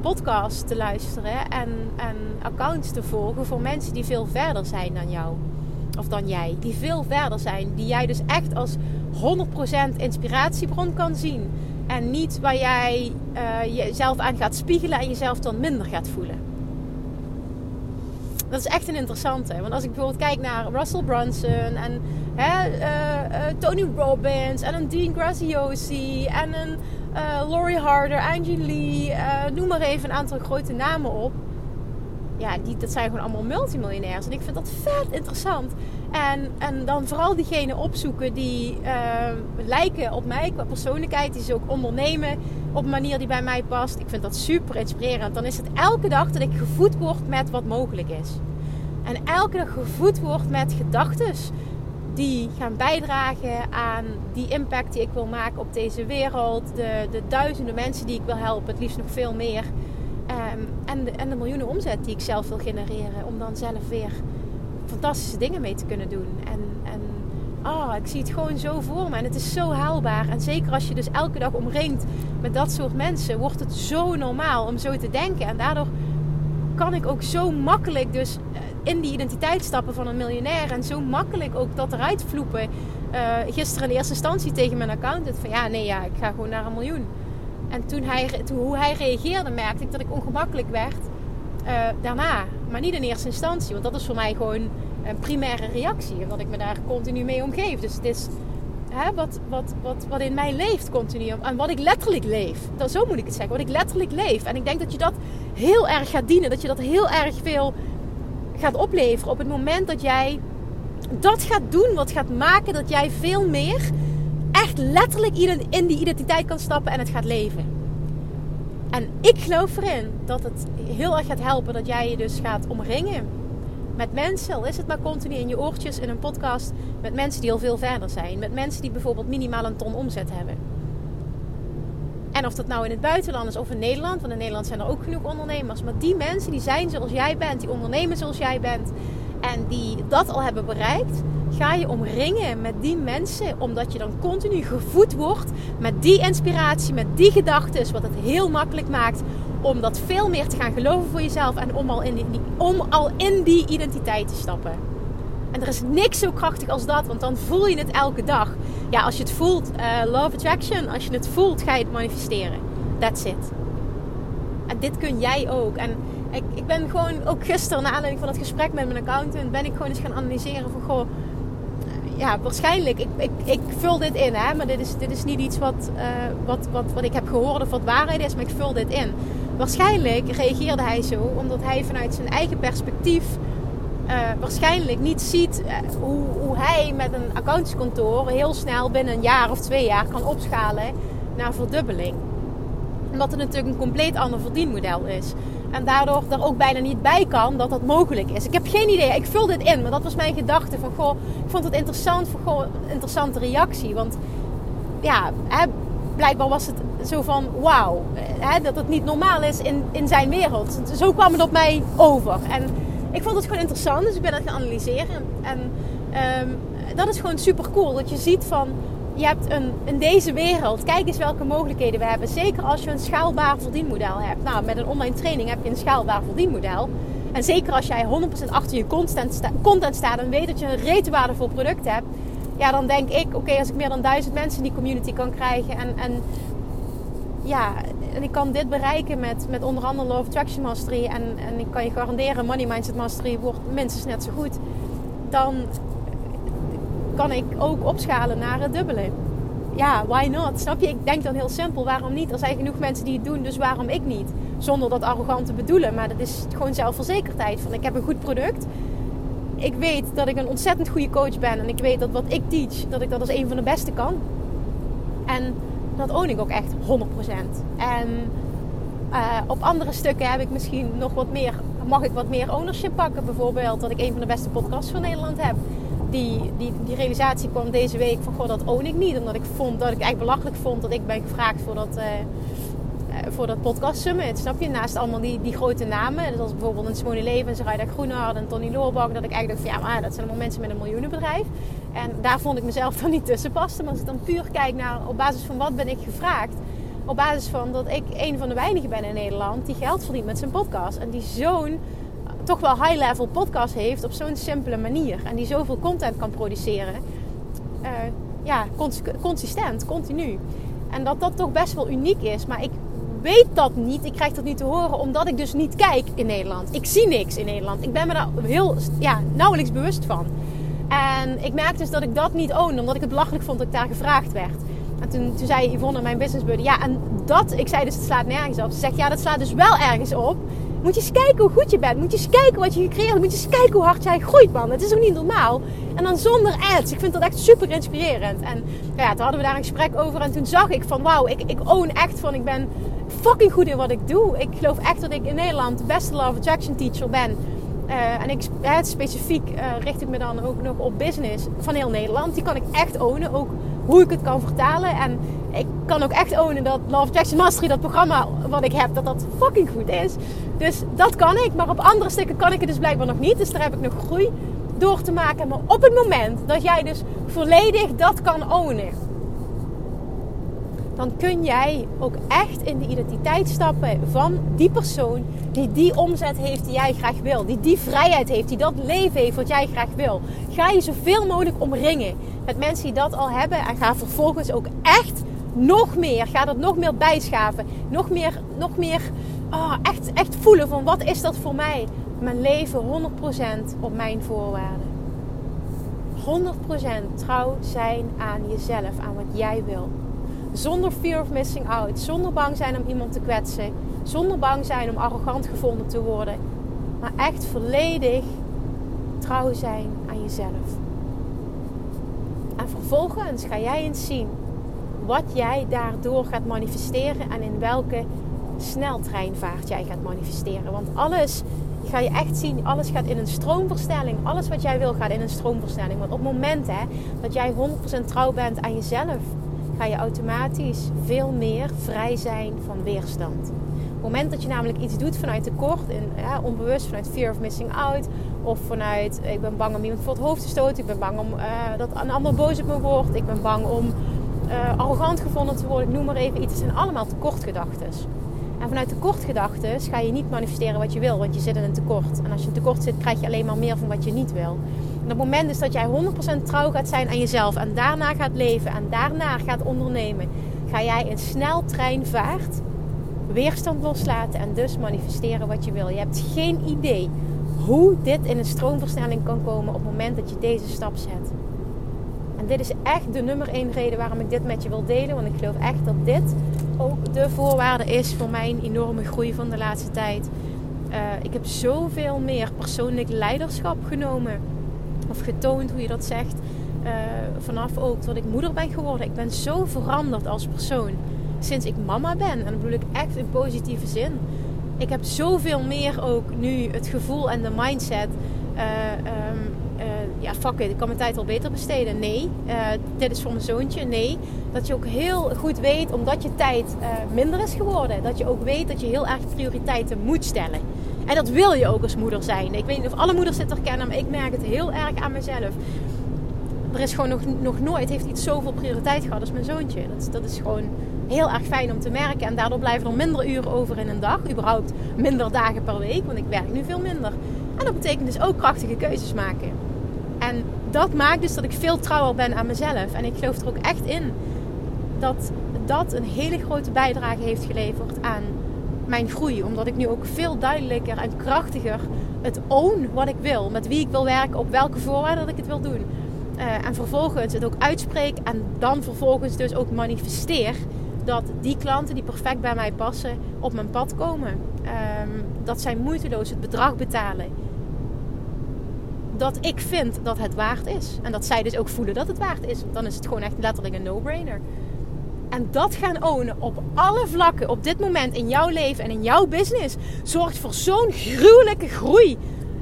podcasts te luisteren en, en accounts te volgen voor mensen die veel verder zijn dan jou. Of dan jij. Die veel verder zijn. Die jij dus echt als 100% inspiratiebron kan zien. En niet waar jij uh, jezelf aan gaat spiegelen en jezelf dan minder gaat voelen. Dat is echt een interessante. Want als ik bijvoorbeeld kijk naar Russell Brunson en hè, uh, uh, Tony Robbins en een Dean Graziosi en een Laurie Harder, Angie Lee, noem maar even een aantal grote namen op. Ja, die, dat zijn gewoon allemaal multimiljonairs. En ik vind dat vet interessant. En, en dan vooral diegenen opzoeken die uh, lijken op mij qua persoonlijkheid. Die ze ook ondernemen op een manier die bij mij past. Ik vind dat super inspirerend. Dan is het elke dag dat ik gevoed word met wat mogelijk is. En elke dag gevoed word met gedachten die gaan bijdragen aan die impact die ik wil maken op deze wereld. De, de duizenden mensen die ik wil helpen, het liefst nog veel meer. Um, en, de, en de miljoenen omzet die ik zelf wil genereren. Om dan zelf weer fantastische dingen mee te kunnen doen. En, en oh, ik zie het gewoon zo voor me. En het is zo haalbaar. En zeker als je dus elke dag omringt met dat soort mensen, wordt het zo normaal om zo te denken. En daardoor kan ik ook zo makkelijk dus eh, in die identiteit stappen van een miljonair. En zo makkelijk ook dat eruit vloepen. Uh, gisteren in eerste instantie tegen mijn accountant van ja, nee ja, ik ga gewoon naar een miljoen. En toen hij, toen, hoe hij reageerde, merkte ik dat ik ongemakkelijk werd uh, daarna. Maar niet in eerste instantie, want dat is voor mij gewoon een primaire reactie. Omdat ik me daar continu mee omgeef. Dus het is hè, wat, wat, wat, wat in mij leeft continu. En wat ik letterlijk leef. Dat, zo moet ik het zeggen. Wat ik letterlijk leef. En ik denk dat je dat heel erg gaat dienen. Dat je dat heel erg veel gaat opleveren. Op het moment dat jij dat gaat doen. Wat gaat maken dat jij veel meer echt letterlijk in die identiteit kan stappen en het gaat leven. En ik geloof erin dat het heel erg gaat helpen dat jij je dus gaat omringen met mensen, al is het maar continu in je oortjes in een podcast, met mensen die al veel verder zijn. Met mensen die bijvoorbeeld minimaal een ton omzet hebben. En of dat nou in het buitenland is of in Nederland, want in Nederland zijn er ook genoeg ondernemers. Maar die mensen die zijn zoals jij bent, die ondernemen zoals jij bent en die dat al hebben bereikt, ga je omringen met die mensen, omdat je dan continu gevoed wordt met die inspiratie, met die gedachten, wat het heel makkelijk maakt om dat veel meer te gaan geloven voor jezelf en om al in die, om al in die identiteit te stappen. En er is niks zo krachtig als dat, want dan voel je het elke dag. Ja, als je het voelt, uh, love attraction, als je het voelt, ga je het manifesteren. That's it. En dit kun jij ook. En ik, ik ben gewoon ook gisteren, na aanleiding van het gesprek met mijn accountant, ben ik gewoon eens gaan analyseren van goh ja, waarschijnlijk. Ik, ik, ik vul dit in, hè, maar dit is, dit is niet iets wat, uh, wat, wat, wat ik heb gehoord of wat waarheid is, maar ik vul dit in. Waarschijnlijk reageerde hij zo omdat hij vanuit zijn eigen perspectief uh, waarschijnlijk niet ziet uh, hoe, hoe hij met een accountskantoor heel snel binnen een jaar of twee jaar kan opschalen naar verdubbeling. Omdat het natuurlijk een compleet ander verdienmodel is. En daardoor er ook bijna niet bij kan dat dat mogelijk is. Ik heb geen idee. Ik vul dit in, maar dat was mijn gedachte. Van goh, ik vond het interessant. Van goh, interessante reactie. Want ja, hè, blijkbaar was het zo van wauw. Dat het niet normaal is in, in zijn wereld. Zo kwam het op mij over. En ik vond het gewoon interessant. Dus ik ben het gaan analyseren. En ehm, dat is gewoon super cool. Dat je ziet van je hebt een, in deze wereld, kijk eens welke mogelijkheden we hebben. Zeker als je een schaalbaar verdienmodel hebt. Nou, met een online training heb je een schaalbaar verdienmodel. En zeker als jij 100% achter je content, content staat en weet dat je een rete waardevol product hebt. Ja, dan denk ik, oké, als ik meer dan duizend mensen in die community kan krijgen. En, en ja, en ik kan dit bereiken met, met onder andere of Attraction Mastery. En, en ik kan je garanderen, Money Mindset Mastery wordt minstens net zo goed. Dan kan ik ook opschalen naar het dubbele. Ja, why not? Snap je? Ik denk dan heel simpel. Waarom niet? Er zijn genoeg mensen die het doen, dus waarom ik niet? Zonder dat arrogant te bedoelen. Maar dat is gewoon zelfverzekerdheid. Van ik heb een goed product. Ik weet dat ik een ontzettend goede coach ben. En ik weet dat wat ik teach, dat ik dat als een van de beste kan. En dat own ik ook echt 100%. En uh, op andere stukken heb ik misschien nog wat meer, mag ik wat meer ownership pakken. Bijvoorbeeld dat ik een van de beste podcasts van Nederland heb die, die, die realisatie kwam deze week van goh, dat own ik niet. Omdat ik vond dat ik echt belachelijk vond dat ik ben gevraagd voor dat, uh, voor dat podcast summit. Snap je? Naast allemaal die, die grote namen. Zoals bijvoorbeeld een Simone Levens, Rijda Groenhard en Tony Loorbach. Dat ik eigenlijk dacht van ja, maar dat zijn allemaal mensen met een miljoenenbedrijf. En daar vond ik mezelf dan niet tussen passen. Maar als ik dan puur kijk naar op basis van wat ben ik gevraagd. Op basis van dat ik een van de weinigen ben in Nederland die geld verdient met zijn podcast. En die zo'n toch wel high-level podcast heeft op zo'n simpele manier. En die zoveel content kan produceren. Uh, ja, consistent, continu. En dat dat toch best wel uniek is. Maar ik weet dat niet. Ik krijg dat niet te horen omdat ik dus niet kijk in Nederland. Ik zie niks in Nederland. Ik ben me daar heel, ja, nauwelijks bewust van. En ik merkte dus dat ik dat niet own, omdat ik het belachelijk vond dat ik daar gevraagd werd. En toen, toen zei Yvonne, mijn business buddy, ja, en dat, ik zei dus het slaat nergens op. Ze zegt, ja, dat slaat dus wel ergens op. Moet je eens kijken hoe goed je bent. Moet je eens kijken wat je gecreëerd hebt. Moet je eens kijken hoe hard jij groeit, man. Het is ook niet normaal. En dan zonder ads. Ik vind dat echt super inspirerend. En ja, toen hadden we daar een gesprek over. En toen zag ik van, wauw, ik, ik own echt van, ik ben fucking goed in wat ik doe. Ik geloof echt dat ik in Nederland de beste Love Attraction teacher ben. Uh, en ik, specifiek uh, richt ik me dan ook nog op business van heel Nederland. Die kan ik echt ownen. Ook hoe ik het kan vertalen. En ik kan ook echt ownen dat Love Jackson Mastery, dat programma wat ik heb, dat dat fucking goed is. Dus dat kan ik. Maar op andere stukken kan ik het dus blijkbaar nog niet. Dus daar heb ik nog groei door te maken. Maar op het moment dat jij dus volledig dat kan ownen. Dan kun jij ook echt in de identiteit stappen van die persoon die die omzet heeft die jij graag wil. Die die vrijheid heeft, die dat leven heeft wat jij graag wil. Ga je zoveel mogelijk omringen met mensen die dat al hebben. En ga vervolgens ook echt nog meer, ga dat nog meer bijschaven. Nog meer, nog meer oh, echt, echt voelen van wat is dat voor mij? Mijn leven 100% op mijn voorwaarden. 100% trouw zijn aan jezelf, aan wat jij wil. Zonder fear of missing out. Zonder bang zijn om iemand te kwetsen. Zonder bang zijn om arrogant gevonden te worden. Maar echt volledig trouw zijn aan jezelf. En vervolgens ga jij eens zien wat jij daardoor gaat manifesteren en in welke sneltreinvaart jij gaat manifesteren. Want alles, ga je echt zien, alles gaat in een stroomverstelling. Alles wat jij wil gaat in een stroomverstelling. Want op het moment hè, dat jij 100% trouw bent aan jezelf, ga je automatisch veel meer vrij zijn van weerstand. Op het moment dat je namelijk iets doet vanuit tekort, ja, onbewust vanuit fear of missing out, of vanuit ik ben bang om iemand voor het hoofd te stoten, ik ben bang om uh, dat een ander boos op me wordt, ik ben bang om uh, arrogant gevonden te worden, ik noem maar even iets. Het zijn allemaal tekortgedachten. En vanuit tekortgedachten ga je niet manifesteren wat je wil, want je zit in een tekort. En als je in tekort zit, krijg je alleen maar meer van wat je niet wil. En op het moment dus dat jij 100% trouw gaat zijn aan jezelf en daarna gaat leven en daarna gaat ondernemen, ga jij in sneltreinvaart weerstand loslaten en dus manifesteren wat je wil. Je hebt geen idee hoe dit in een stroomversnelling kan komen op het moment dat je deze stap zet. En dit is echt de nummer één reden waarom ik dit met je wil delen. Want ik geloof echt dat dit ook de voorwaarde is voor mijn enorme groei van de laatste tijd. Uh, ik heb zoveel meer persoonlijk leiderschap genomen. Of getoond, hoe je dat zegt. Uh, vanaf ook dat ik moeder ben geworden. Ik ben zo veranderd als persoon. Sinds ik mama ben. En dat bedoel ik echt in positieve zin. Ik heb zoveel meer ook nu het gevoel en de mindset. Uh, ja, fuck it, ik kan mijn tijd wel beter besteden. Nee, uh, dit is voor mijn zoontje. Nee, dat je ook heel goed weet, omdat je tijd minder is geworden, dat je ook weet dat je heel erg prioriteiten moet stellen. En dat wil je ook als moeder zijn. Ik weet niet of alle moeders dit herkennen, maar ik merk het heel erg aan mezelf. Er is gewoon nog, nog nooit heeft iets zoveel prioriteit gehad als mijn zoontje. Dat, dat is gewoon heel erg fijn om te merken. En daardoor blijven er minder uren over in een dag. Überhaupt minder dagen per week, want ik werk nu veel minder. En dat betekent dus ook krachtige keuzes maken. En dat maakt dus dat ik veel trouwer ben aan mezelf. En ik geloof er ook echt in dat dat een hele grote bijdrage heeft geleverd aan mijn groei. Omdat ik nu ook veel duidelijker en krachtiger het own wat ik wil. Met wie ik wil werken, op welke voorwaarden ik het wil doen. Uh, en vervolgens het ook uitspreek en dan vervolgens dus ook manifesteer dat die klanten die perfect bij mij passen op mijn pad komen. Um, dat zij moeiteloos het bedrag betalen dat ik vind dat het waard is. En dat zij dus ook voelen dat het waard is. Dan is het gewoon echt letterlijk een no-brainer. En dat gaan ownen op alle vlakken op dit moment in jouw leven en in jouw business zorgt voor zo'n gruwelijke groei.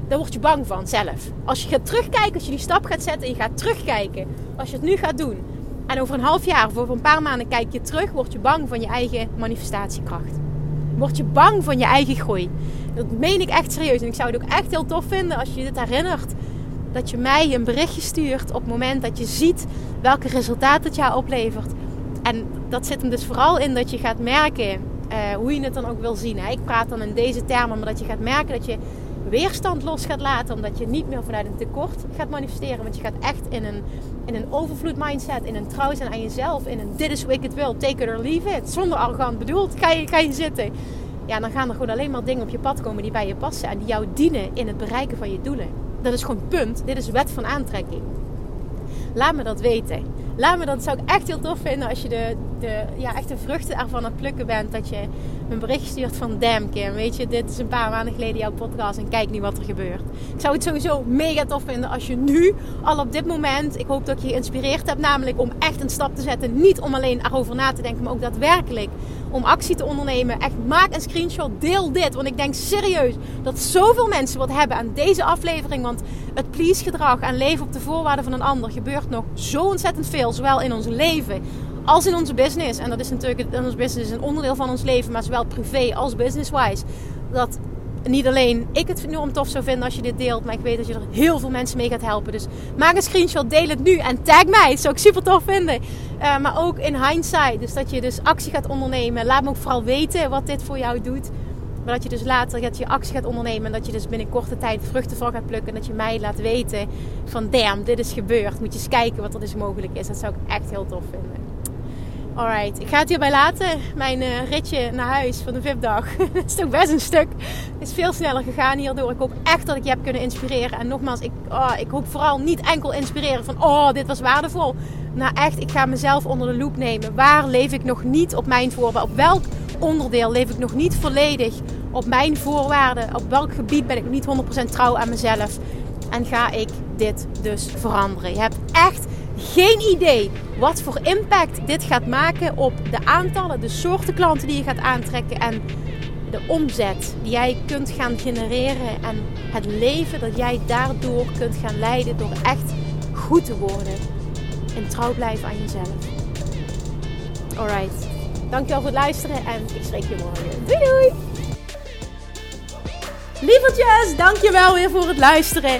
Daar word je bang van zelf. Als je gaat terugkijken, als je die stap gaat zetten en je gaat terugkijken. Als je het nu gaat doen. En over een half jaar of over een paar maanden kijk je terug, word je bang van je eigen manifestatiekracht. Word je bang van je eigen groei. Dat meen ik echt serieus. En ik zou het ook echt heel tof vinden als je dit herinnert. Dat je mij een berichtje stuurt op het moment dat je ziet welke resultaten het jou oplevert. En dat zit hem dus vooral in dat je gaat merken uh, hoe je het dan ook wil zien. Hè? Ik praat dan in deze termen, maar dat je gaat merken dat je weerstand los gaat laten. Omdat je niet meer vanuit een tekort gaat manifesteren. Want je gaat echt in een, in een overvloed mindset, in een trouw zijn aan jezelf. In een dit is hoe ik het wil, take it or leave it. Zonder arrogant bedoeld, ga je, ga je zitten. Ja, dan gaan er gewoon alleen maar dingen op je pad komen die bij je passen. En die jou dienen in het bereiken van je doelen. Dat is gewoon punt. Dit is wet van aantrekking. Laat me dat weten. Laat me dat zou ik echt heel tof vinden als je de, de, ja, echt de vruchten ervan aan het plukken bent. Dat je een bericht stuurt van damn Kim, weet je, dit is een paar maanden geleden jouw podcast en kijk nu wat er gebeurt. Ik zou het sowieso mega tof vinden als je nu al op dit moment, ik hoop dat je je geïnspireerd hebt namelijk om echt een stap te zetten. Niet om alleen erover na te denken, maar ook daadwerkelijk om actie te ondernemen. Echt maak een screenshot, deel dit. Want ik denk serieus dat zoveel mensen wat hebben aan deze aflevering. Want het please gedrag en leven op de voorwaarden van een ander gebeurt nog zo ontzettend veel. Zowel in ons leven als in onze business. En dat is natuurlijk, ons business een onderdeel van ons leven, maar zowel privé als business-wise. Dat niet alleen ik het enorm tof zou vinden als je dit deelt, maar ik weet dat je er heel veel mensen mee gaat helpen. Dus maak een screenshot, deel het nu en tag mij. Dat zou ik super tof vinden. Uh, maar ook in hindsight, dus dat je dus actie gaat ondernemen. Laat me ook vooral weten wat dit voor jou doet. Maar dat je dus later dat je actie gaat ondernemen en dat je dus binnen korte tijd vruchten van gaat plukken. En dat je mij laat weten van damn, dit is gebeurd. Moet je eens kijken wat er dus mogelijk is. Dat zou ik echt heel tof vinden. Alright, ik ga het hierbij laten. Mijn uh, ritje naar huis van de VIP-dag. Is toch best een stuk. Is veel sneller gegaan hierdoor. Ik hoop echt dat ik je heb kunnen inspireren. En nogmaals, ik, oh, ik hoop vooral niet enkel inspireren van... Oh, dit was waardevol. Nou echt, ik ga mezelf onder de loep nemen. Waar leef ik nog niet op mijn voorwaarden? Op welk onderdeel leef ik nog niet volledig op mijn voorwaarden? Op welk gebied ben ik niet 100% trouw aan mezelf? En ga ik dit dus veranderen? Je hebt echt geen idee wat voor impact dit gaat maken op de aantallen, de soorten klanten die je gaat aantrekken en de omzet die jij kunt gaan genereren en het leven dat jij daardoor kunt gaan leiden door echt goed te worden en trouw blijven aan jezelf. Alright, dankjewel voor het luisteren en ik spreek je morgen. Doei doei! Lievertjes, dankjewel weer voor het luisteren.